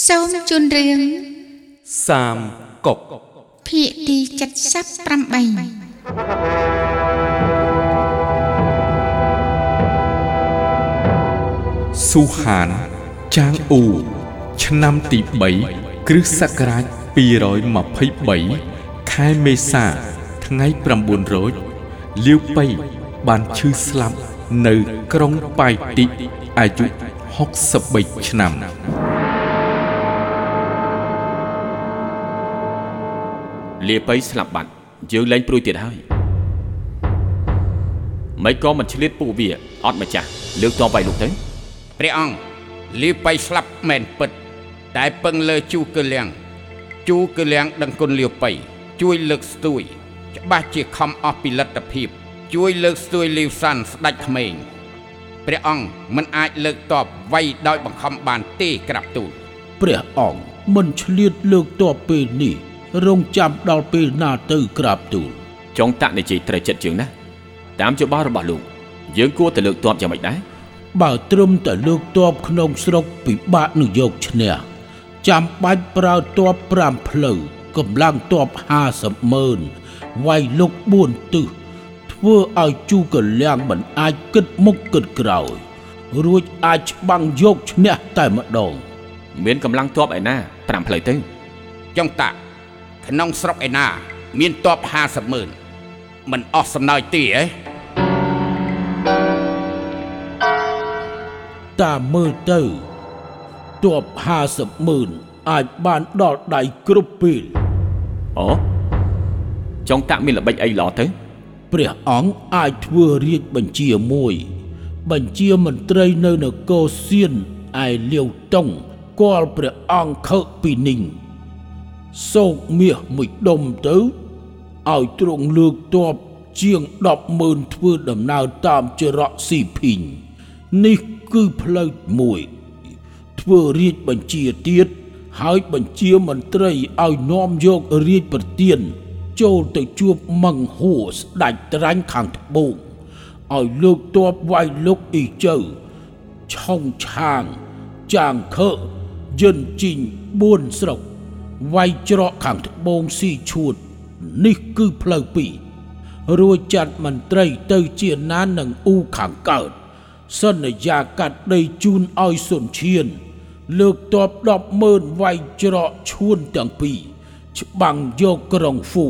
សូមជូនរឿងសាមកុកភាគទី78ស៊ូហានចាងអ៊ូឆ្នាំទី3គ្រិស្តសករាជ223ខែមេសា ថ្ងៃ9រោចលាវប៉ៃបានឈឺស្លាប់នៅក្រុងប៉ៃតិអាយុ63ឆ្នាំ លាបៃស្លាប់បាត់យើងលែងព្រួយទៀតហើយមិនក៏មិនឆ្លៀតពួកវាអត់ម្ចាស់លើកតបវាយលោកទៅព្រះអង្គលីបៃស្លាប់មែនពិត តែពឹងលើជូគឺលៀងជូគឺលៀងដឹងគុណលាវបៃជួយលើកស្ទួយ ច្បាស់ជាខំអស់ពីលទ្ធភាព ជួយលើកស្ទួយលាវសាន់ស្ដេចក្មេងព្រះអង្គមិនអាចលើកតបវាយដោយបង្ខំបានទេក្រាបទូលព្រះអង្គមិនឆ្លៀតលើកតបពេលនេះ រងចាំដល់ពេលណាទៅក្រាបទូលចុងតាក់និយាយត្រូវចិត្តជាងណាតាមយោបល់របស់លោកយើងគួរតែលើកតបយ៉ាងម៉េចដែរបើត្រឹមតែលើកតបក្នុងស្រុកពិបាកនឹងយកឈ្នះចាំបាច់ប្រើតប5ផ្លូវកម្លាំងតប50ម៉ឺនវាយលុក4ទិសធ្វើឲ្យជូកលៀងមិនអាចគិតមុខគិតក្រោយ រួចអាចច្បាំងយកឈ្នះតែម្ដង មានកម្លាំងតបឯណា5ផ្លូវទៅចុងតាក់ ក្នុងស្រុកឯណា មានតប50ម៉ឺនមិនអស់សំណើចទេហ៎តាមមើលទៅតប50ម៉ឺនអាចបានដល់ដៃគ្រប់ពេលអូចុងតាក់មានល្បិចអីល្អទៅព្រះអង្គអាចធ្វើរាជបញ្ជាមួយ បញ្ជាមន្ត្រីនៅនគរសៀនឯលាវតុងគាល់ព្រះអង្គខើពីនីង សោកមាសមួយដុំទៅឲ្យទ្រង់លើកតបជាង100000ធ្វើដំណើរតាមចរៈស៊ីភីងនេះគឺផ្លូវមួយ ធ្វើរាជបញ្ជាទៀតហើយបញ្ជាមន្ត្រីឲ្យនាំយករាជប្រទានចូលទៅជួបមង្ហួរស្ដេចត្រាញ់ខាងត្បូងឲ្យលើកតបវាយលុកអ៊ីជើឆុងឆាង ចាងខើយិនជីង4ស្រុក វាយច្រកខាងត្បូងស៊ីឈួត នេះគឺផ្លូវពីររួចចាត់មន្ត្រីទៅជាណាននឹងអ៊ូខាងកើត សន្យាកាត់ដីជូនឲ្យសុនឈៀនលើកតប10ម៉ឺនវាយច្រកឈួនទាំងពីរច្បាំងយកក្រុងហ្វូ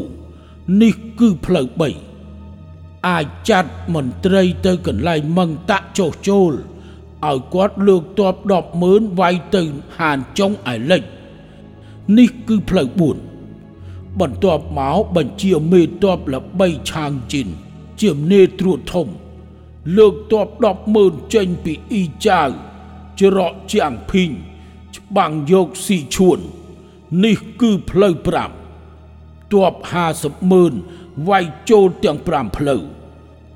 នេះគឺផ្លូវ3អាចចាត់មន្ត្រីទៅកន្លែងមឹងតាក់ចុះចូលឲ្យគាត់លើកតប10ម៉ឺនវាយទៅហានចុងឯលិច នេះគឺផ្លូវ4បន្ទាប់មកបញ្ជាមេតបល្បីឆាងជីនជាមនេត្រួតធំ លើកតប10ម៉ឺនចេញពីអ៊ីចាវច្រកជាងភីងច្បាំងយកស៊ីឈួន នេះគឺផ្លូវ5ទប50ម៉ឺនវាយចូលទាំង5ផ្លូវ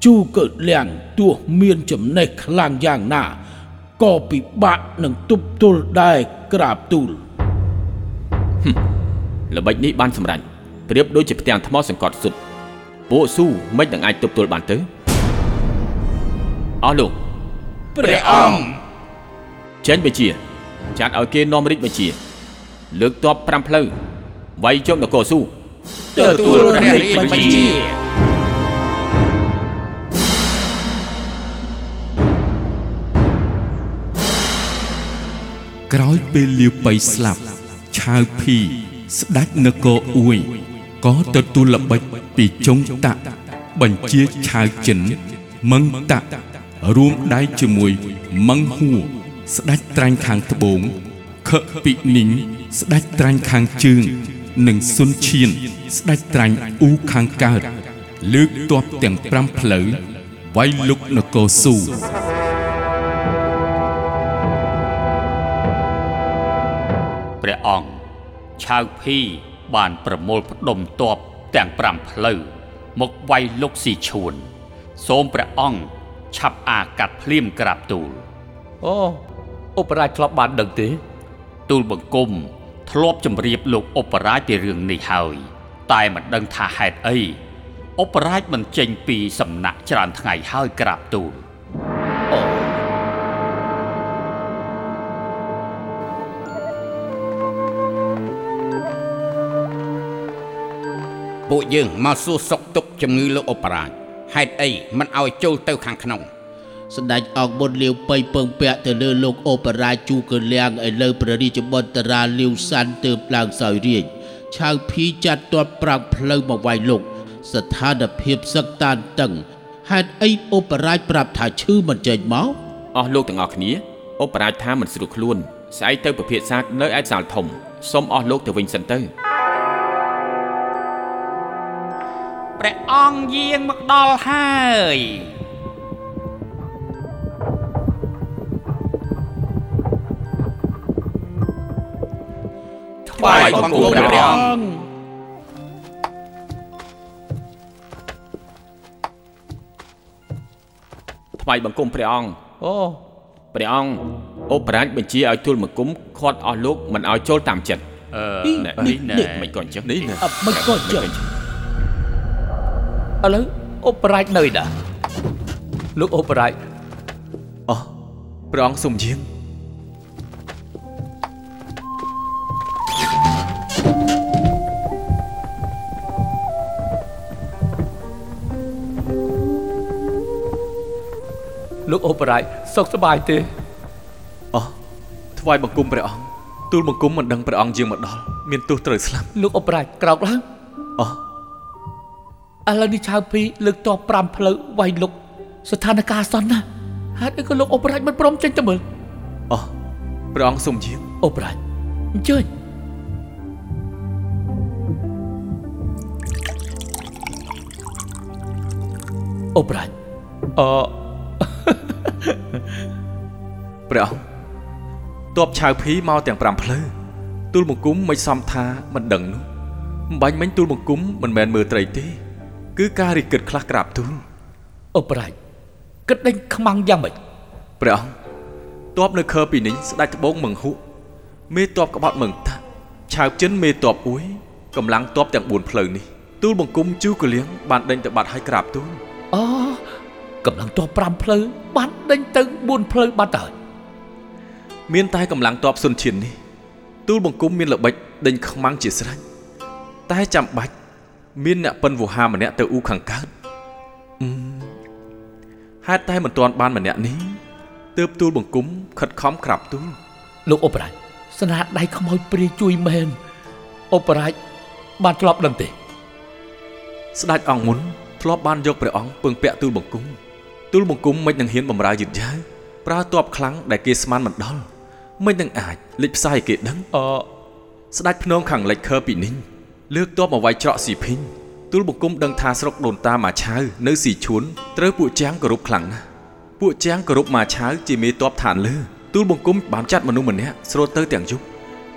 ជូកើតលៀងទោះមានចំណេះខ្លាំងយ៉ាងណាក៏ពិបាកនឹងទប់ទល់ដែរក្រាបទូល ល្បិចនេះបានសម្រេចប្រៀបដូចជាផ្ទាំងថ្មសង្កត់សុទ្ធពួកស៊ូមិននឹងអាចទប់ទល់បានទៅអស់លោកព្រះអង្គចេញបញ្ជា ចាត់ឲ្យគេនាំរាជបញ្ជា លើកតប5ផ្លូវវាយយកនគរស៊ូទទួលព្រះរាជបញ្ជាក្រោយពេលលាវប៉ៃស្លាប់ ឆាវភីស្ដេចនគរអ៊ួយក៏ទទួលល្បិចពីចុងតាក់បញ្ជាឆាវចិនមឹងតាក់រួមដៃជាមួយមឹងហួរស្ដេចត្រាញ់ខាងត្បូងខឹកពីនីងស្ដេចត្រាញ់ខាងជើង និងសុនឈៀនស្ដេចត្រាញ់អ៊ូខាងកើតលើកទ័ពទាំង5ផ្លូវវាយលុកនគរស៊ូ ព្រះអង្គឆាវភីបានប្រមូលផ្ដុំទ័ពទាំង5ផ្លូវមកវាយលុកស៊ីឈួន សូមព្រះអង្គឆាប់អាកាត់ភ្លាមក្រាបទូលអូឧបរាជធ្លាប់បានដឹងទេ ទូលបង្គំធ្លាប់ជម្រាបលោកឧបរាជពីរឿងនេះហើយ តែមិនដឹងថាហេតុអីឧបរាជមិនចេញពីសំណាក់ច្រើនថ្ងៃហើយក្រាបទូល ពួកយើងមកសួរសុខទុក្ខជំងឺលោកអូបរ៉ាជហេតុអីមិនឲ្យចូលទៅខាងក្នុងស្ដេចអង្គមុនលាវបៃពឹងពាក់ទៅលើលោកអូបរ៉ាជូកលៀងឥឡូវព្រះរាជបុត្រាលាវសាន់ទើបឡើងសោយរាជឆៅភីចាត់ទាត់ប្រាំងផ្លូវមកវាយលោក ស្ថានភាពសឹកតានតឹងហេតុអីអូបរ៉ាជប្រាប់ថាឈឺមិនចេញមកអស់លោកទាំងអស់គ្នាអូបរាជថាមិនស្រួលខ្លួនស្អែកទៅពិភាក្សានៅឯសាលធំសូមអស់លោកទៅវិញសិនទៅ ព្រះអង្គយាងមកដល់ហើយថ្វាយបង្គំព្រះអង្គថ្វាយបង្គំព្រះអង្គអូព្រះអង្គអូបរាជបញ្ជាឲ្យទូលមកគុំខាត់អស់លោកមិនឲ្យចូលតាមចិត្តអឺណែនេះណែមិនក៏អញ្ចឹងនេះណាអត់មិនក៏ចឹង ឥឡូវអូបរាជនៅឯណាលោកអូបរាជអោះព្រះអង្គសុំយាងលោកអូបរាជសុខសប្បាយទេអោះថ្វាយបង្គំព្រះអង្គទូលបង្គំមិនដឹងព្រះអង្គយាងមកដល់មានទោសត្រូវស្លាប់លោកអូបរាជក្រោកឡើងអោះ ឥឡូវនេះឆៅពីលើកតប5ផ្លូវវាយលុកស្ថានភាពអាសន្នណាស់ហេតុអីក៏លោកអូបរាជមិនព្រមចេញទៅមើលអោះព្រះអង្គសុំយាងអូបរាជអញ្ជើញអូបរាជអឺព្រះអង្គតបឆៅភីមកទាំង5ផ្លូវទូលបង្គំមិនសមថាមិនដឹងនោះមិនបាញ់មិញទូលបង្គំមិនមែនមើលត្រីទេ គឺការរិះគិតខ្លះក្រាបទូលអូបរាជគិតដេញខ្មាំងយ៉ាងម៉េចព្រះអង្គតបនៅខើពីនេះស្ដេចត្បូងមង្ហុមេតបក្បត់មឹងតាឆៅចិនមេតបអួយកម្លាំងតបទាំង4ផ្លូវនេះទូលបង្គំជូកលៀងបានដេញទៅបាត់ឲ្យក្រាបទូលអូកម្លាំងតប5ផ្លូវបានដេញទៅ4ផ្លូវបាត់ទៅហើយមានតែកម្លាំងតបសុនឈាននេះទូលបង្គំមានល្បិចដេញខ្មាំងជាស្រេចតែចាំបាច់ មានអ្នកប៉ិនវោហាម្នាក់ទៅអ៊ូខាងកើតអឺមហេតុតែមិនទាន់បានម្នាក់នេះទើបទូលបង្គំខិតខំក្រាបទូលលោកអូបរាជស្នាដៃខ្មោចព្រាយជួយមែនអូបរាជបានធ្លាប់ដឹងទេ ស្ដេចអង្គមុនធ្លាប់បានយកព្រះអង្គពឹងពាក់ទូលបង្គំទូលបង្គំមិននឹងហ៊ានបំរើយឺតយ៉ាវប្រើតបខ្លាំងដែលគេស្មានមិនដល់មិននឹងអាចលេចផ្សាយឲ្យគេដឹងអឺស្ដេចភ្នំខាងលិចខើពីនេះ លើកតបមកវាយច្រកស៊ីភីងទូលបង្គំដឹងថាស្រុកដូនតាម៉ាឆៅនៅស៊ីឈួនត្រូវពួកជាងគោរពខ្លាំងណាស់ពួកជាងគោរពម៉ាឆៅជាមេតបឋានលើទូលបង្គំបានចាត់មនុស្សម្នាក់ស្រូតទៅទាំងយប់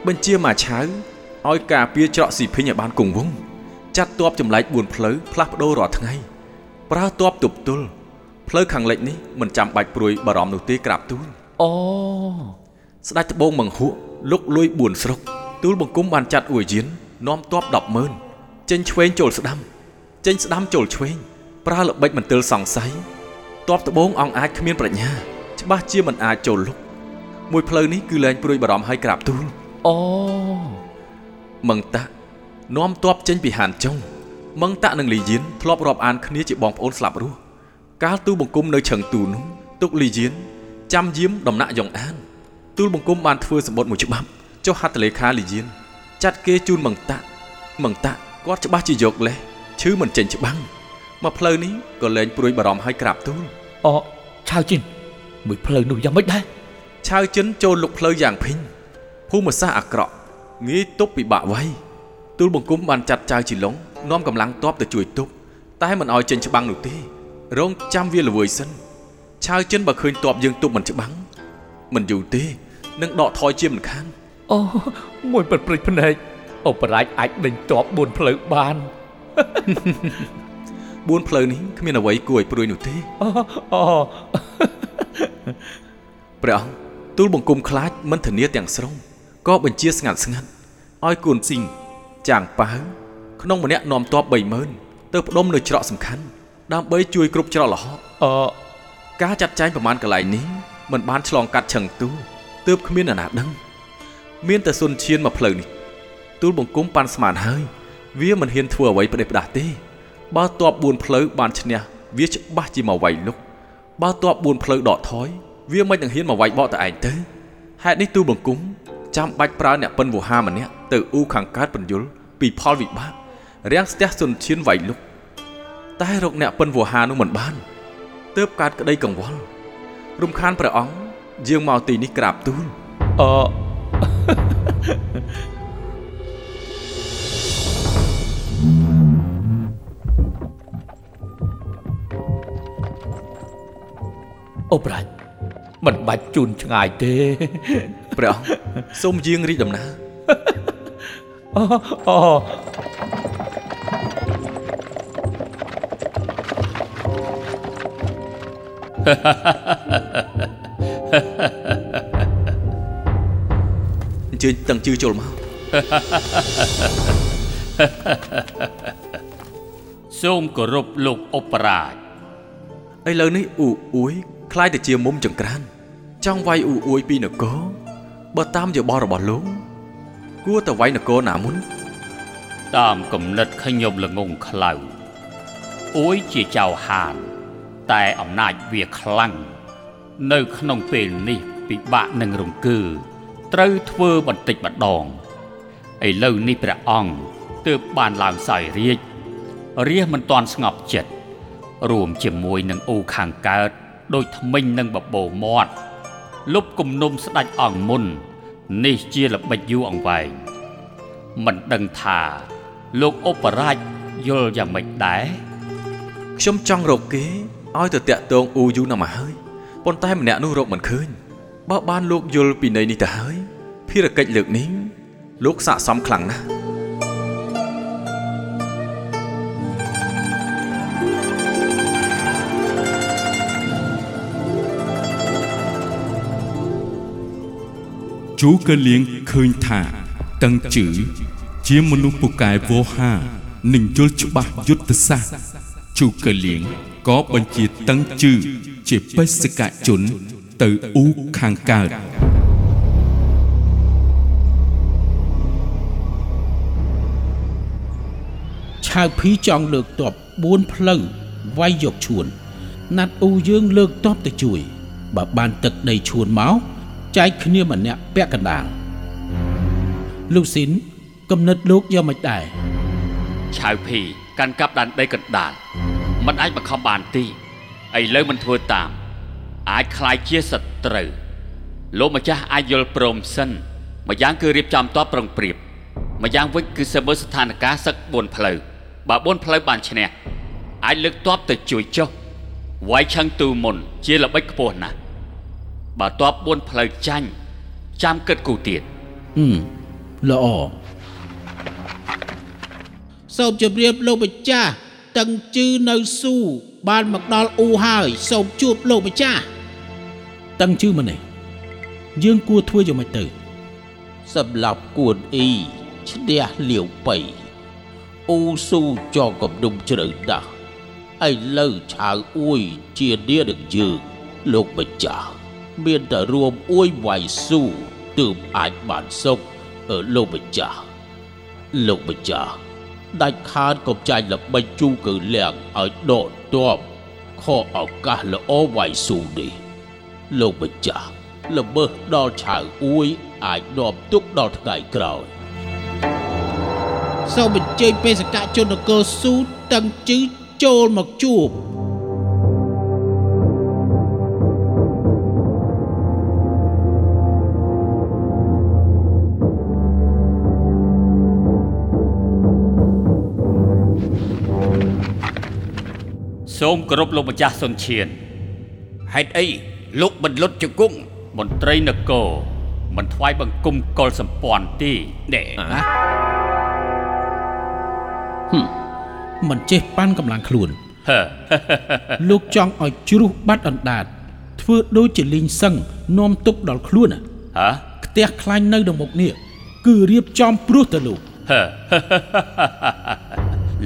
បញ្ជាម៉ាឆៅឲ្យការពារច្រកស៊ីភីងឲ្យបានគង់វង្សចាត់តបចម្លែក4ផ្លូវផ្លាស់ប្ដូររាល់ថ្ងៃប្រើតបទប់ទល់ផ្លូវខាងលិចនេះមិនចាំបាច់ព្រួយបារម្ភនោះទេក្រាបទូលអូស្ដេចត្បូងមង្ហួកលុកលួយ4ស្រុកទូលបង្គំបានចាត់អួយយាន នាំទ័ព100000ចេញឆ្វេងចូលស្ដាំ ចេញស្ដាំចូលឆ្វេងប្រើល្បិចមន្ទិលសង្ស័យទ័ពត្បូងអង្គអាចគ្មានប្រាជ្ញា ច្បាស់ជាមិនអាចចូលលុកមួយផ្លូវនេះគឺលែងព្រួយបារម្ភឲ្យក្រាបទូលអូមឹងតាក់នាំទ័ពចេញពីហានចុងមឹងតាក់និងលីយានធ្លាប់រាប់អានគ្នាជាបងប្អូនស្លាប់រស់កាលទូលបង្គំនៅឆឹងទូនោះទុកលីយានចាំយាមដំណាក់យ៉ងអានទូលបង្គំបានធ្វើសម្បត្តិមួយច្បាប់ចុះហត្ថលេខាលីយាន ចាត់គេជូនមង្តាក់មង្តាក់គាត់ច្បាស់ជាយកលេសឈឺមិនចេញច្បាំងមកផ្លូវនេះក៏លែងព្រួយបារម្ភឲ្យក្រាបទូលអូឆៅជីនមួយផ្លូវនោះយ៉ាងម៉េចដែរឆាវចិនចូលលុកផ្លូវយ៉ាងភីងភូមិសាស្ត្រអាក្រក់ងាយទប់ពិបាកໄວទូលបង្គំបានចាត់ចៅជីឡុងនាំកម្លាំងទ័ពទៅជួយទប់តែមិនឲ្យចេញច្បាំងនោះទេរងចាំវាល្វើយសិនឆាវចិនបើឃើញទ័ពយើងទប់មិនច្បាំងមិនយូរទេនឹងដកថយជាមិនខាន អូមួយពិតព្រិចភ្នែកអូបរាជអាចដេញតប4ផ្លូវបាន4ផ្លូវនេះគ្មានអ្វីគួរឲ្យព្រួយនោះទេអូអូព្រះអង្គទូលបង្គំខ្លាចមិនធានាទាំងស្រុងក៏បញ្ជាស្ងាត់ស្ងាត់ឲ្យគួនស៊ីងចាងប៉ាវក្នុងម្នាក់នាំទ័ព30000ទៅផ្ដុំនៅច្រកសំខាន់ដើម្បីជួយគ្រប់ច្រកលហកអឺការចាត់ចែងប្រមាណកន្លែងនេះมันបានឆ្លងកាត់ឆឹងទូលទើបគ្មានអ្នកណាដឹង មានតែសុនឈានមកផ្លូវនេះទូលបង្គំប៉ាន់ស្មានហើយ វាមិនហ៊ានធ្វើអ្វីផ្ដេសផ្ដាស់ទេ បើតប4ផ្លូវបានឈ្នះវាច្បាស់ជាមកវាយលុកបើតប4ផ្លូវដកថយវាមិននឹងហ៊ានមកវាយបកតែឯងទៅហេតុនេះទូលបង្គំចាំបាច់ប្រើអ្នកប៉ិនវោហាម្នាក់ទៅអ៊ូខាងកើតបញ្យលពីផលវិបាករាំងស្ទះសុនឈានវាយលុកតែរកអ្នកប៉ិនវោហានោះមិនបានទើបកើតក្តីកង្វល់រំខានព្រះអង្គយាងមកទីនេះក្រាបទូលអឺ អូប្រាច់មិនបាច់ជូនឆ្ងាយទេព្រះអង្គសូមយាងរីកដំណើរអូអូអ ញ្ជើញតឹងជឿចូលមក សូមគោរពលោកឧបរាជ ឥឡូវនេះអ៊ូអួយคล้ายទៅជាមុំចង្ក្រាន ចង់វាយអ៊ូអួយពីនគរបើតាមយោបល់របស់លោកគួរតែវាយនគរណាមុន តាមគំនិតខ្ញុំល្ងងខ្លៅអួយជាចៅហាន តែអំណាចវាខ្លាំងនៅក្នុងពេលនេះពិបាកនឹងរង្គើ ត្រូវធ្វើបន្តិចម្ដងឥឡូវនេះព្រះអង្គទើបបានឡើងសោយរាជរាជមិនទាន់ស្ងប់ចិត្តរួមជាមួយនឹងអូខាងកើតដោយថ្មិញនឹងបបោមាត់លុបគំនុំស្ដេចអង្គមុន នេះជាល្បិចយូរអង្វែងមិនដឹងថាលោកឧបរាជយល់យ៉ាងម៉េចដែរខ្ញុំចង់រកគេឲ្យទៅតាក់ទងអ៊ូយូរណាស់មកហើយប៉ុន្តែម្នាក់នោះរកមិនឃើញ បើបានលោកយល់ពីន័យនេះទៅហើយភារកិច្ចលើកនេះលោកស័កសមខ្លាំងណាស់ជូកលៀងឃើញថាតឹងជឺជាមនុស្សពូកែវោហានិងយល់ច្បាស់យុទ្ធសាស្ត្រជូកលៀងក៏បញ្ជាតឹងជឺជាបេសកជន ទៅអ៊ូខាងកើតឆៅភីចង់លើកតប4ផ្លូវវាយយកឈួន ណាត់អ៊ូយើងលើកតបទៅជួយបើបានទឹកដីឈួនមកចែកគ្នាម្នាក់ពាក់កណ្ដាលលូស៊ីនគំនិតលោកយ៉ាងមិនដែរឆៅភីកាន់កាប់ដែនដីកណ្ដាលមិនអាចបង្ខំបានទេឥឡូវមិនធ្វើតាម អាចคล้ายជាសត្រូវ លោកម្ចាស់អាចយល់ព្រមសិនម្យ៉ាងគឺរៀបចំតបប្រឹងប្រៀបម្យ៉ាងវិញគឺសើមើលស្ថានភាពសឹក4ផ្លូវបើ4ផ្លូវបានឈ្នះអាចលើកតបទៅជួយចុះវាយឆឹងទូមុនជាល្បិចខ្ពស់ណាស់បើតប4ផ្លូវចាញ់ចាំគិតគូទៀត ហឹមល្អសូមជម្រាបលោកម្ចាស់តឹងជឺនៅស៊ូបានមកដល់អ៊ូហើយសូមជួបលោកម្ចាស់ តឹងជឺមកនេះយើងគួរធ្វើយ៉ាងម៉េចទៅសម្រាប់គួនអ៊ីឈ្នះលាវបៃអ៊ូស៊ូចងកំដុំជ្រៅដាស់ឥឡូវឆាវអួយជានានឹងយើងលោកម្ចាស់មានតែរួមអួយវាយស៊ូទើបអាចបានសុខអឺលោកម្ចាស់លោកម្ចាស់ដាច់ខាតកុំចាញ់ល្បិចជូគឺលៀងឲ្យដកទ័ពខកឱកាសល្អវាយស៊ូនេះ លោកម្ចាស់ល្មើសដល់ឆៅអួយអាចនាំទុកដល់ថ្ងៃក្រោយសូមអញ្ជើញបេសកជននគរស៊ូតឹងជឺចូលមកជួបសូមគោរពលោកម្ចាស់សុនឈៀនហេតុអី លោកបន្លុតជង្គង់មន្ត្រីនគរមិនថ្វាយបង្គំកុលសម្ព័ន្ធទេណែមិនចេះប៉ាន់កម្លាំងខ្លួនហឺលោកចង់ឲ្យជ្រុះបាត់អណ្ដាតធ្វើដូចជាលីងសឹងនាំទុកដល់ខ្លួនណាហ៎ផ្ទះខ្លាញ់នៅក្នុងមុខនេះគឺរៀបចំព្រោះទៅលោកហឺ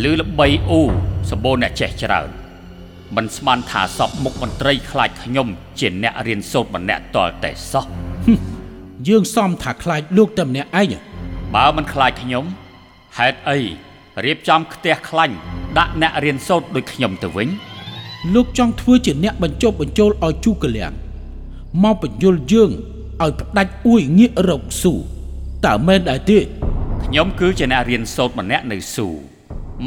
លឺល្បីអ៊ូសម្បូរអ្នកចេះច្រើន មិនស្មានថាសពមុខមន្ត្រីខ្លាចខ្ញុំជាអ្នករៀនសូត្រម្នាក់តលតែសោះយើងសំថាខ្លាចលោកតែម្នាក់ឯងបើមិនខ្លាចខ្ញុំហេតុអីរៀបចំផ្ទះខ្លាញ់ដាក់អ្នករៀនសូត្រដូចខ្ញុំទៅវិញលោកចង់ធ្វើជាអ្នកបញ្ចុះបញ្ចូលឲ្យជូកលៀងមកបញ្យលយើងឲ្យផ្ដាច់អួយងាករកស៊ូតើមែនដែរទេខ្ញុំគឺជាអ្នករៀនសូត្រម្នាក់នៅស៊ូ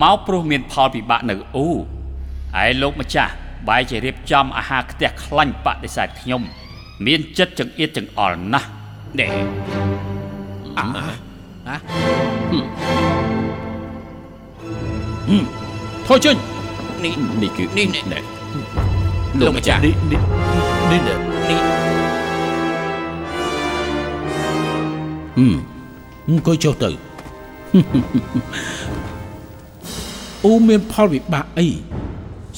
មកព្រោះមានផលពិបាកនៅអ៊ូ ហើយលោកម្ចាស់បែរជារៀបចំអាហារផ្ទះខ្លាញ់បដិសេធខ្ញុំ មានចិត្តចង្អៀតចង្អល់ណាស់ណែថយចេញនេះនេះគឺនេះនេះណែលោកម្ចាស់នេះនេះនេះណែនេះហឹមអង្គុយចុះទៅអូមានផលវិបាកអី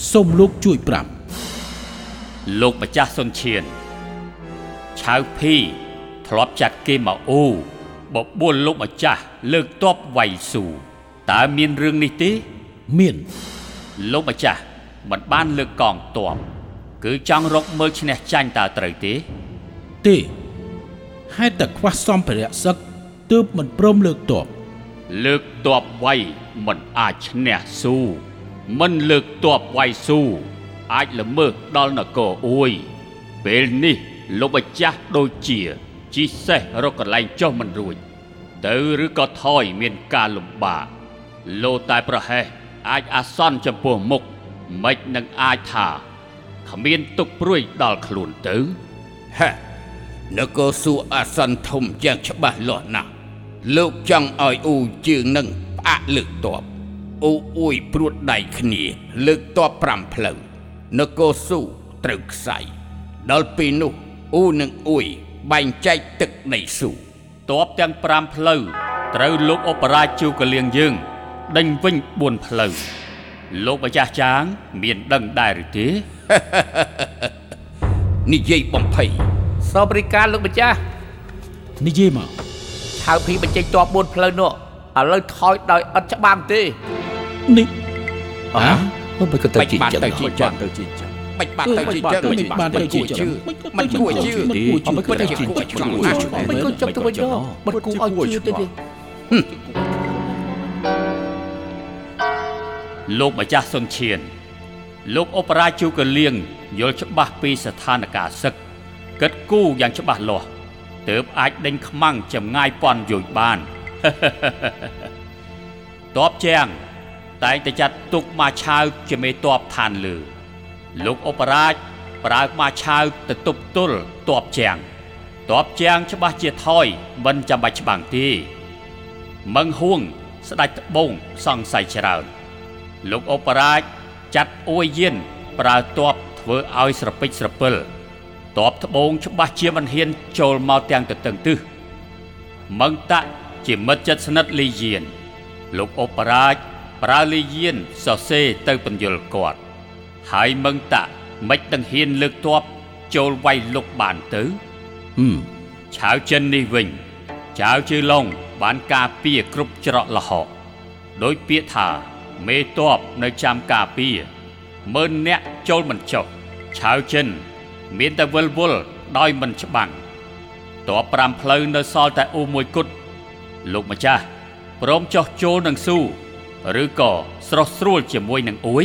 សូមលោកជួយប្រាប់លោកម្ចាស់សុនឈៀនឆៅភីធ្លាប់ចាត់គេមកអ៊ូបបួលលោកម្ចាស់លើកតបវៃស៊ូតើមានរឿងនេះទេមានលោកម្ចាស់មិនបានលើកកងទ័ពគឺចង់រកមើលឈ្នះចាញ់តើត្រូវទេទេហេតុតែខ្វះសម្ភារៈសឹកទើបមិនព្រមលើកតបលើកតបវៃមិនអាចឈ្នះស៊ូ មិនលើកតបវៃស៊ូអាចល្មើសដល់នគរអួយ ពេលនេះលោកម្ចាស់ដូចជាជីសេះរកកន្លែងចុះមិនរួច ទៅឬក៏ថយមានការលំបាកលោតែប្រហែសអាចអាសន្នចំពោះមុខមិននឹងអាចថាគ្មានទុកព្រួយដល់ខ្លួនទៅហេនគរស៊ូអាសន្នធំយ៉ាងច្បាស់លាស់ណាស់លោកចង់ឲ្យអ៊ូជើងនឹងផ្អាកលើកតប អ៊ូអ៊ុយព្រួតដៃគ្នា លើកតប5ផ្លូវនគរស៊ូត្រូវខ្សែដល់ពេលនោះអ៊ូនិងអ៊ុយបែងចែកទឹកដីស៊ូតបទាំង5ផ្លូវត្រូវលោកអបរាជជូកលៀងយើងដេញវិញ4ផ្លូវលោកម្ចាស់ចាង មានដឹងដែរឬទេនិយាយបំភ័យសូមបរិការលោកម្ចាស់និយាយមកឆៅភីបញ្ចេញតប4ផ្លូវនោះឥឡូវថយដោយឥតច្បាំទេ នេះអើមិនក៏ទៅបាច់ជីបានចឹងទៅជីចឹងទៅជីចឹងបាច់បាត់ទៅជាចឹងមិនបានទៅជាចឹងមិនគួរជឿមិនគួរជឿមិនគួរជឿគួរឆ្លងណាស់មិនក៏ចាប់ទៅវិញដល់មិនគូឲ្យជឿទេទេលោកម្ចាស់សុនឈៀនលោកអបរាជជូកលៀងយល់ច្បាស់ពីស្ថានភាពសឹកគិតគូរយ៉ាងច្បាស់លាស់ទើបអាចដេញខ្មាំងចម្ងាយពាន់យោជបានតបជាង តែងតែចាត់ទុកមកឆាវជាមេតបឋានលើលោកអបរាជប្រើមកឆាវទៅទប់ទល់តបជាងតបជាងច្បាស់ជាថយមិនចាំបាច់ច្បាំងទេមឹងហួងស្ដាច់ត្បូងសង្ស័យច្រើនលោកអបរាជចាត់អួយយានប្រើតបធ្វើឲ្យស្រពេចស្រពិលតបត្បូងច្បាស់ជាមិនហ៊ានចូលមកទាំងទៅតឹងទឹះមឹងតាក់ជាមិត្តជិតស្និទ្ធលីយានលោកអបរាជ ប្រើលីយានសរសេរទៅបញ្យលគាត់ ហើយមឹងតាក់មិនដឹងហ៊ានលើកតបចូលវាយលុកបានទៅហឹមឆាវចិននេះវិញចៅជឺឡុងបានការពារគ្រប់ច្រកលហកដោយពាក្យថាមេតបនៅចាំការពារមើលអ្នកចូលមិនចុះឆាវចិន មានតែវិលវល់ដោយមិនច្បាំងតប5ផ្លូវនៅសល់តែអ៊ូមួយគត់លោកម្ចាស់ព្រមចុះចូលនឹងស៊ូ ឬក៏ស្រស់ស្រួលជាមួយនឹងអ៊ួយ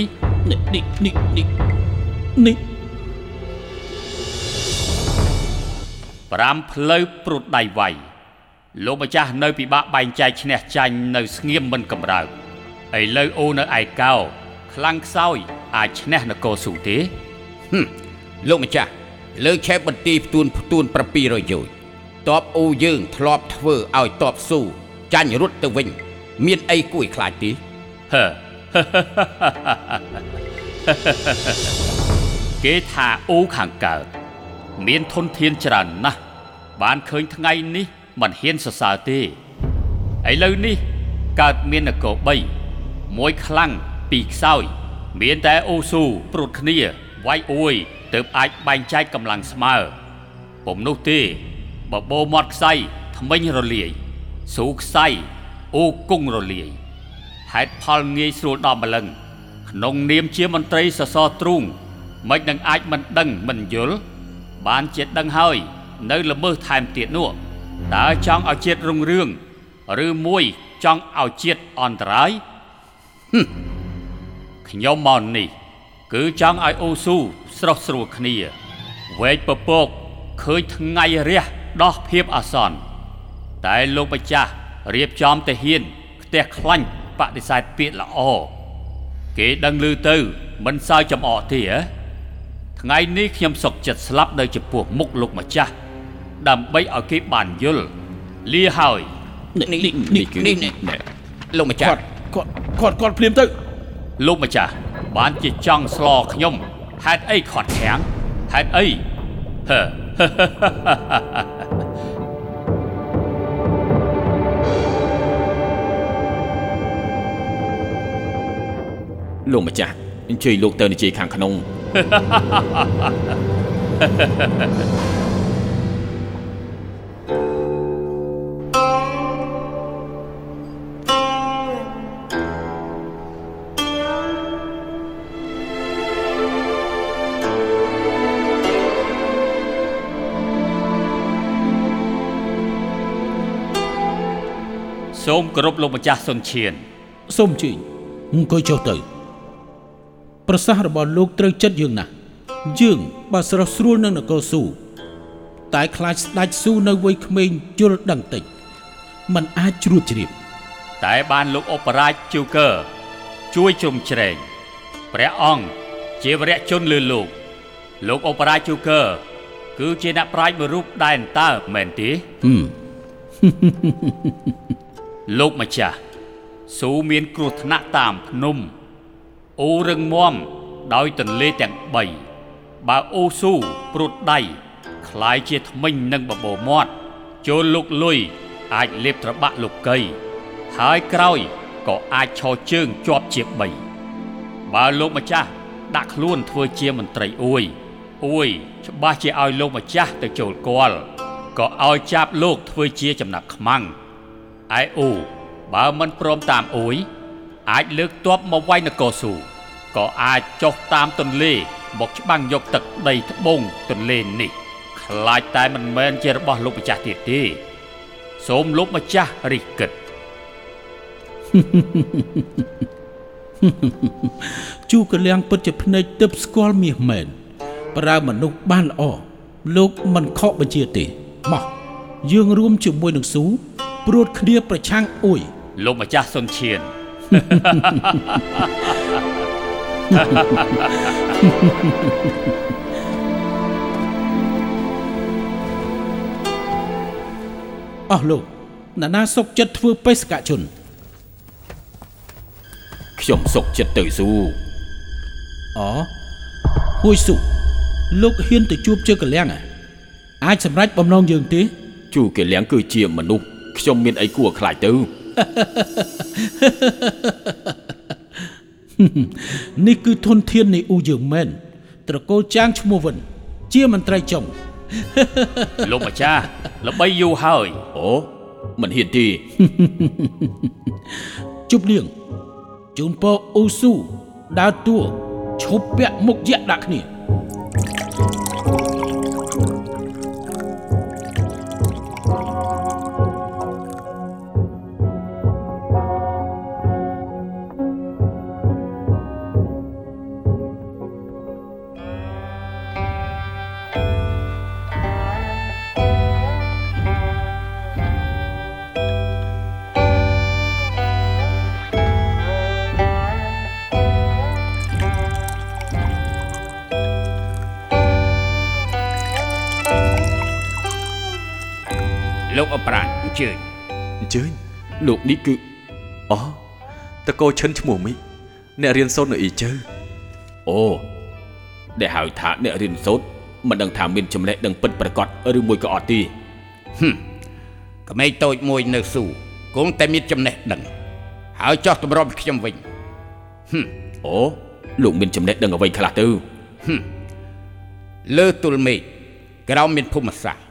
នេះនេះនេះនេះនេះ5ផ្លូវព្រួតដៃវាយលោកម្ចាស់នៅពិបាកបែងចែកឈ្នះចាញ់នៅស្ងៀមមិនកំរើកឥឡូវអូនៅឯកោខ្លាំងខ្សោយអាចឈ្នះនគរស៊ូទេហឹមលោកម្ចាស់លើកឆែបបន្ទីផ្ទួនផ្ទួន700យោជតបអ៊ូយើងធ្លាប់ធ្វើឲ្យតបស៊ូចាញ់រត់ទៅវិញ មានអីគួរឲ្យខ្លាចទេហឺ គេថាអូខាងកើតមានធនធានច្រើនណាស់បានឃើញថ្ងៃនេះមិនហ៊ានសរសើរទេឥឡូវនេះកើតមាននគរ3មួយខ្លាំងពីរខ្សោយ មានតែអូស៊ូព្រួតគ្នាវាយអួយទើបអាចបែងចែកកម្លាំងស្មើពុំនោះទេបបោមាត់ខ្សៃថ្មិញរលាយស៊ូខ្សៃអូគង់រលាយ ហេតុផលងាយស្រួលដល់ម្លឹងក្នុងនាមជាមន្ត្រីសសរទ្រូងមិននឹងអាចមិនដឹងមិនយល់បានជាដឹងហើយ នៅល្មើសថែមទៀតនោះតើចង់ឲ្យជាតិរុងរឿងឬមួយចង់ឲ្យជាតិអន្តរាយខ្ញុំមកនេះ គឺចង់ឲ្យអូស៊ូស្រស់ស្រួលគ្នាវែកពពកឃើញថ្ងៃរះដោះភាពអាសន្នតែលោកម្ចាស់រៀបចំទាហាន ផ្ទះខ្លាញ់ បដិសេធពាក្យល្អគេដឹងឮទៅ មិនសើចចំអកទេហ៎ថ្ងៃនេះខ្ញុំសុកចិត្តស្លាប់នៅចំពោះមុខលោកម្ចាស់ដើម្បីឲ្យគេបានយល់លាហើយនេះនេះនេះនេះលោកម្ចាស់គាត់គាត់គាត់គាត់ភ្លាមទៅលោកម្ចាស់បានជាចង់ស្លខ្ញុំហេតុអីខាត់ខាំងហេតុអីហឺ លោកម្ចាស់អញ្ជើញលោកទៅនិយាយខាងក្នុងសូមគោរពលោកម្ចាស់សុនឈៀនសូមជើញអង្គុយចុះទៅ ប្រសាសន៍របស់លោកត្រូវចិត្តយើងណាស់យើងបើស្រស់ស្រួលនឹងនគរស៊ូតែខ្លាចស្ដាច់ស៊ូនៅវ័យក្មេងយល់ដឹងតិចมันអាចជ្រួតជ្រាបតែបានលោកអបរាជជូកើជួយជ្រោមជ្រែងព្រះអង្គជាវរៈជនលើលោក លោកអបរាជជូកើគឺជាអ្នកប្រាជ្ញមួយរូបដែលអន្តើមែនទេហឹមលោកម្ចាស់ស៊ូមានគ្រោះថ្នាក់តាមភ្នំ អូរឹងមាំដោយទន្លេទាំង3បើអូស៊ូព្រួតដៃคล้ายជាថ្មិញនឹងបបោមាត់ចូលលោកលុយអាចលេបត្របាក់លោកកៃហើយក្រោយក៏អាចឈរជើងជាប់ជា3បើលោកម្ចាស់ដាក់ខ្លួនធ្វើជាមន្ត្រីអួយអួយច្បាស់ជាឲ្យលោកម្ចាស់ទៅចូលគាល់ក៏ឲ្យចាប់លោកធ្វើជាចំណាក់ខ្មាំង ឯអូបើមិនព្រមតាមអួយ អាចលើកទ័ពមកវាយនគរស៊ូក៏អាចចុះតាមទន្លេមកច្បាំងយកទឹកដីត្បូងទន្លេនេះខ្លាចតែមិនមែនជារបស់លោកម្ចាស់ទៀតទេសូមលោកម្ចាស់រិះគិតជូកលៀងពិតជាភ្នែកទើបស្គាល់មាសមែនប្រើមនុស្សបានល្អលោកមិនខកបញ្ជាទេមកយើងរួមជាមួយនឹងស៊ូព្រួតគ្នាប្រឆាំងអួយលោកម្ចាស់សុនឈៀន អស់លោកណានាសុកចិត្តធ្វើបេសកជនខ្ញុំសុកចិត្តទៅស៊ូអហួយស៊ូលោកហ៊ានទៅជួបជើកលៀងអាចសម្រេចបំណងយើងទេជូកេលៀងគឺជាមនុស្សខ្ញុំមានអីគួរខ្លាចទៅ នេះគឺធនធាននៃអ៊ូយើងមែនត្រកូលចាងឈ្មោះវិន ជាមន្ត្រីចុងលោកម្ចាស់ល្បីយូរហើយអូមិនហ៊ានទេជប់លៀងជូនពរអ៊ូស៊ូដើរតួឈប់ពាក់មុខយៈដាក់គ្នា នេះគឺអូតកោឈិនឈ្មោះមីអ្នករៀនសូត្រនៅអ៊ីជើអូដែលហៅថាអ្នករៀនសូត្រមិនដឹងថាមានចំណេះដឹងពិតប្រាកដឬមួយក៏អត់ទេក្មេងតូចមួយនៅស៊ូគង់តែមានចំណេះដឹងហើយចោះតម្រុំខ្ញុំវិញអូលោកមានចំណេះដឹងអ្វីខ្លះទៅលើទល់មេឃក្រោមមានភូមិសាស្ត្រ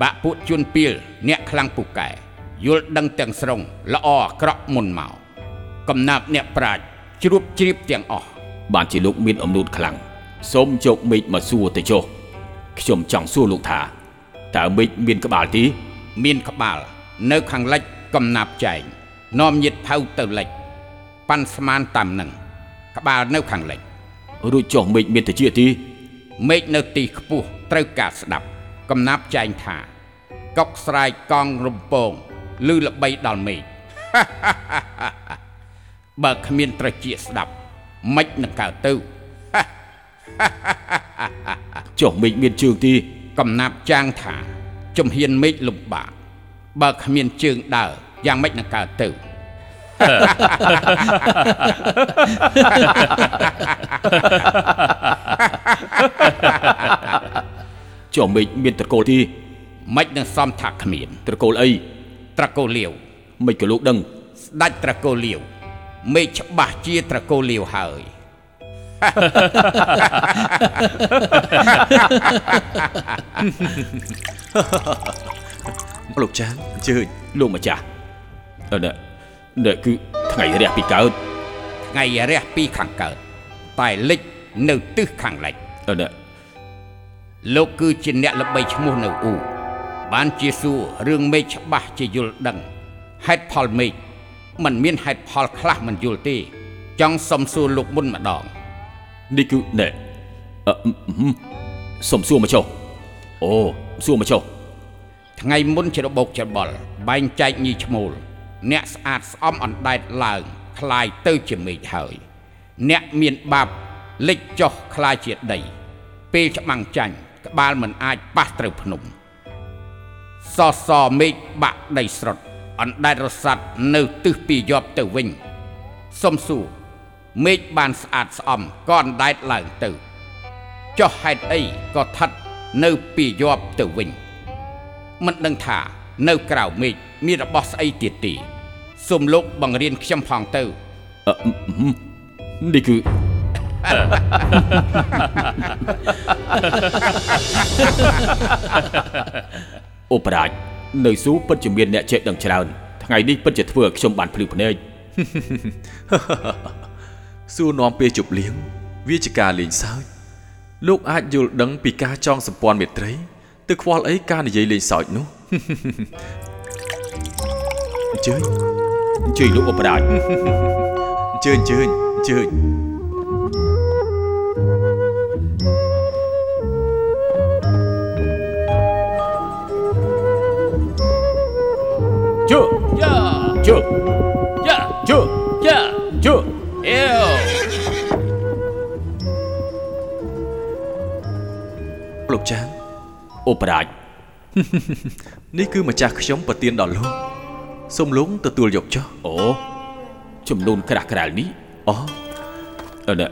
បាក់ពួកជួនពីលអ្នកខ្លាំងពូកែ យល់ដឹងទាំងស្រុងល្អអាក្រក់មុនមកកំណាប់អ្នកប្រាជ្ញជ្រួបជ្រាបទាំងអស់បានជាលោកមានអំណួតខ្លាំងសូមយកមេឃមកសួរទៅចុះខ្ញុំចង់សួរលោកថាតើមេឃមានក្បាលទេមានក្បាល នៅខាងលិចកំណាប់ចែងនាំញាតផៅទៅលិចប៉ាន់ស្មានតាមនឹងក្បាលនៅខាងលិចរួចចុះមេឃមានតិចទីមេឃនៅទីខ្ពស់ត្រូវការស្ដាប់ កំណាប់ចែងថាកុកស្រែកកង់រំពង ឬល្បីដល់មេឃបើគ្មានត្រចៀកស្ដាប់មិននឹងកើតទៅចុះមេឃមានជើងទីកំណាប់ចាងថាជំហានមេឃលំបាកបើគ្មានជើងដើរយ៉ាងម៉េចនឹងកើតទៅចុះមេឃមានត្រកូលទីមិននឹងសំថាគ្មាន ត្រកូលអី ត្រកូលលាវមិនក៏លោកដឹងស្ដាច់ត្រកូលលាវមេឃច្បាស់ជាត្រកូលលាវហើយលោកចាងអញ្ជើញលោកម្ចាស់អឺនេះនេះគឺថ្ងៃរះពីកើតថ្ងៃរះពីខាងកើតតែលិចនៅទិសខាងលិចអឺនេះលោកគឺជាអ្នកល្បីឈ្មោះនៅអ៊ូ បានជាសួររឿងមេឃច្បាស់ជាយល់ដឹងហេតុផលមេឃมันមានហេតុផលខ្លះមិនយល់ទេ ចង់សុំសួរលោកមុនម្ដង នេះគឺនេះអឺហឹមសុំសួរមកចុះអូសួរមកចុះ ថ្ងៃមុនច្របោកច្របល់បែងចែកញីឈ្មោល អ្នកស្អាតស្អំអណ្ដែតឡើងคลายទៅជាមេឃហើយ អ្នកមានបាបលិចចុះคลายជាដី ពេលច្បាំងចាញ់ក្បាលមិនអាចប៉ះត្រូវភ្នំ សសមេឃបាក់ដីស្រុតអណ្ដែតរសាត់នៅទិសពីយប់ទៅវិញសុំសួរមេឃបានស្អាតស្អំក៏អណ្ដែតឡើងទៅចុះហេតុអីក៏ថិតនៅពីយប់ទៅវិញ មិនដឹងថានៅក្រៅមេឃមានរបស់ស្អីទៀតទេសូមលោកបង្រៀនខ្ញុំផងទៅអឺហឹមនេះគឺ អូប្រាជ្ញនៅស៊ូពិតជាមានអ្នកចេះដឹងច្រើនថ្ងៃនេះពិតជាធ្វើឲ្យខ្ញុំបានភ្លឺភ្នែកសួរនាំពេលជប់លៀងវាជាការលេងសើចលោកអាចយល់ដឹងពីការចងសម្ព័ន្ធមេត្រីទៅខ្វល់អីការនិយាយលេងសើចនោះអញ្ជើញអញ្ជើញលោកអូប្រាជ្ញអញ្ជើញអញ្ជើញអញ្ជើញ ជើយ៉ាជើយ៉ាជើយ៉ាជើអេវលោកចាងអូប្រាជ្ញនេះគឺម្ចាស់ខ្ញុំប្រទានដល់លោកសូមលោកទទួលយកចុះអូចំនួនក្រាស់ក្រាលនេះអូអឺនេះ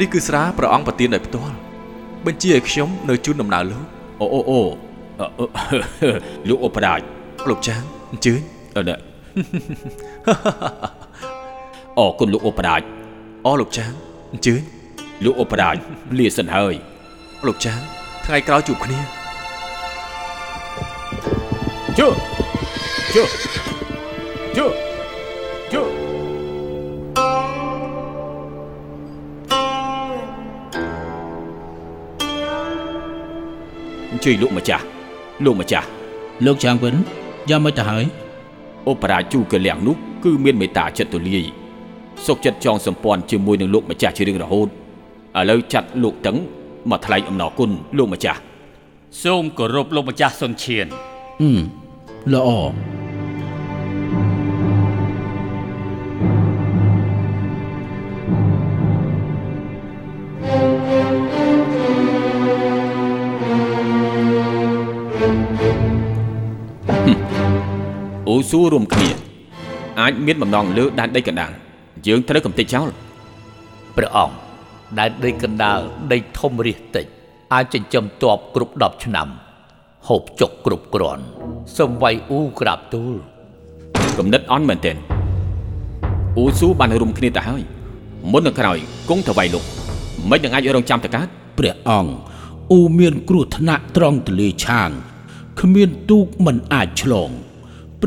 នេះគឺស្រាព្រះអង្គប្រទានដោយផ្ទាល់ បញ្ជាឲ្យខ្ញុំនៅជូនដំណើរលោកអូអូអូអឺអឺលោកអូប្រាជ្ញលោកចាងអញ្ជើញអឺនេះអរគុណលោកអូប្រាជ្ញអូលោកចាងអញ្ជើញលោកអូប្រាជ្ញលាសិនហើយលោកចាងថ្ងៃក្រោយជួបគ្នាជើជើជើជើ ជើញលោកម្ចាស់លោកម្ចាស់លោកចាងវិនយ៉ាងម៉េចទៅហើយអូបរាជូកលៀងនោះគឺមានមេត្តាចិត្តទូលាយសុខចិត្តចងសម្ព័ន្ធជាមួយនឹងលោកម្ចាស់ជារៀងរហូតឥឡូវចាត់លោកតឹងមកថ្លែងអំណរគុណលោកម្ចាស់សូមគោរពលោកម្ចាស់សុនឈៀនហឹមល្អ ស៊ូរួមគ្នាអាចមានបំណងលើដែនដីកណ្ដាលយើងត្រូវកំទេចចោលព្រះអង្គដែលដីកណ្ដាលដីធំរាសតិចអាចចិញ្ចឹមទ័ពគ្រប់10ឆ្នាំហូបចុកគ្រប់គ្រាន់សំវ័យអ៊ូក្រាបទូលគំនិតអន់មែនទែនអូស៊ូបានរួមគ្នាទៅហើយមុននឹងក្រោយគង់ទៅវាយលោកមិននឹងអាចរងចាំទៅកើតព្រះអង្គអ៊ូមានគ្រោះថ្នាក់ត្រង់ទលេឆាងគ្មានទូកមិនអាចឆ្លង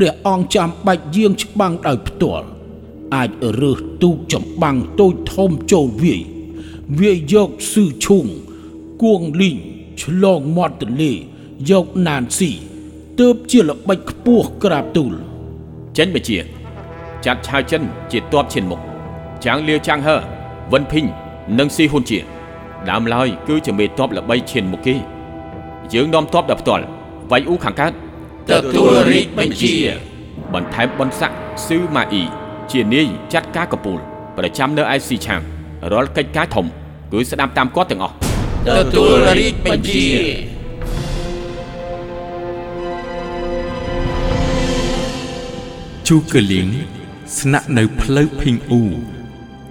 ព្រះអង្គចាំបាច់យាងច្បាំងដោយផ្ទាល់អាចរើសទូកចម្បាំងតូចធំចូលវាយវាយយកស៊ឺឈុងគួងលីងឆ្លងមាត់ទលេយកណានស៊ីទើបជាល្បិចខ្ពស់ក្រាបទូលចេញបញ្ជាចាត់ឆាវចិនជាទ័ពឈានមុខចាងលាវចាងហឺវិនភីងនិងស៊ីហ៊ុនជាដើមឡើយគឺជាមេទ័ពល្បីឈានមុខគេយើងនាំទ័ពដល់ផ្ទាល់វាយអ៊ូខាងកើត ទទួលរាជបញ្ជា បន្ថែមបនស័កស៊ឺម៉ាអ៊ីជានាយចាត់ការកំពូល ប្រចាំនៅឯស៊ីឆាងរាល់កិច្ចការធំ គឺស្ដាប់តាមគាត់ទាំងអស់ទទួលរាជបញ្ជាជូកលៀងស្នាក់នៅផ្លូវភីងអ៊ូ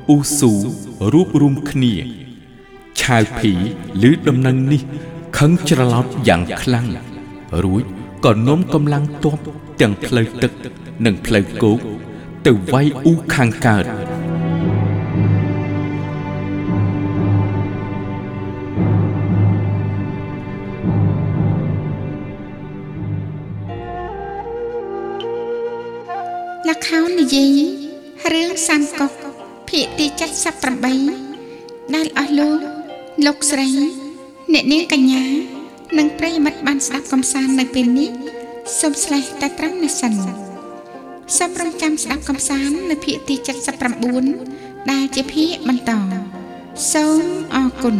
អ៊ូស៊ូរួបរួមគ្នាឆាវភីឬដំណឹងនេះខឹងច្រឡោតយ៉ាងខ្លាំងរួច ក៏នាំកម្លាំងទ័ពទាំងផ្លូវទឹក និងផ្លូវគោកទៅវាយអ៊ូខាងកើតលខោននិយាយរឿងសាមកុកភាគទី78ដែលអស់លោកលោកស្រី អ្នកនាងកញ្ញា និងប្រិយមិត្តបានស្ដាប់កំសាន្តនៅពេលនេះសូមស្លេះតែត្រឹមនេះសិនសូមរងចាំស្ដាប់កំសាន្តនៅភាគទី79ដែលជាភាគបន្តសូមអរគុណ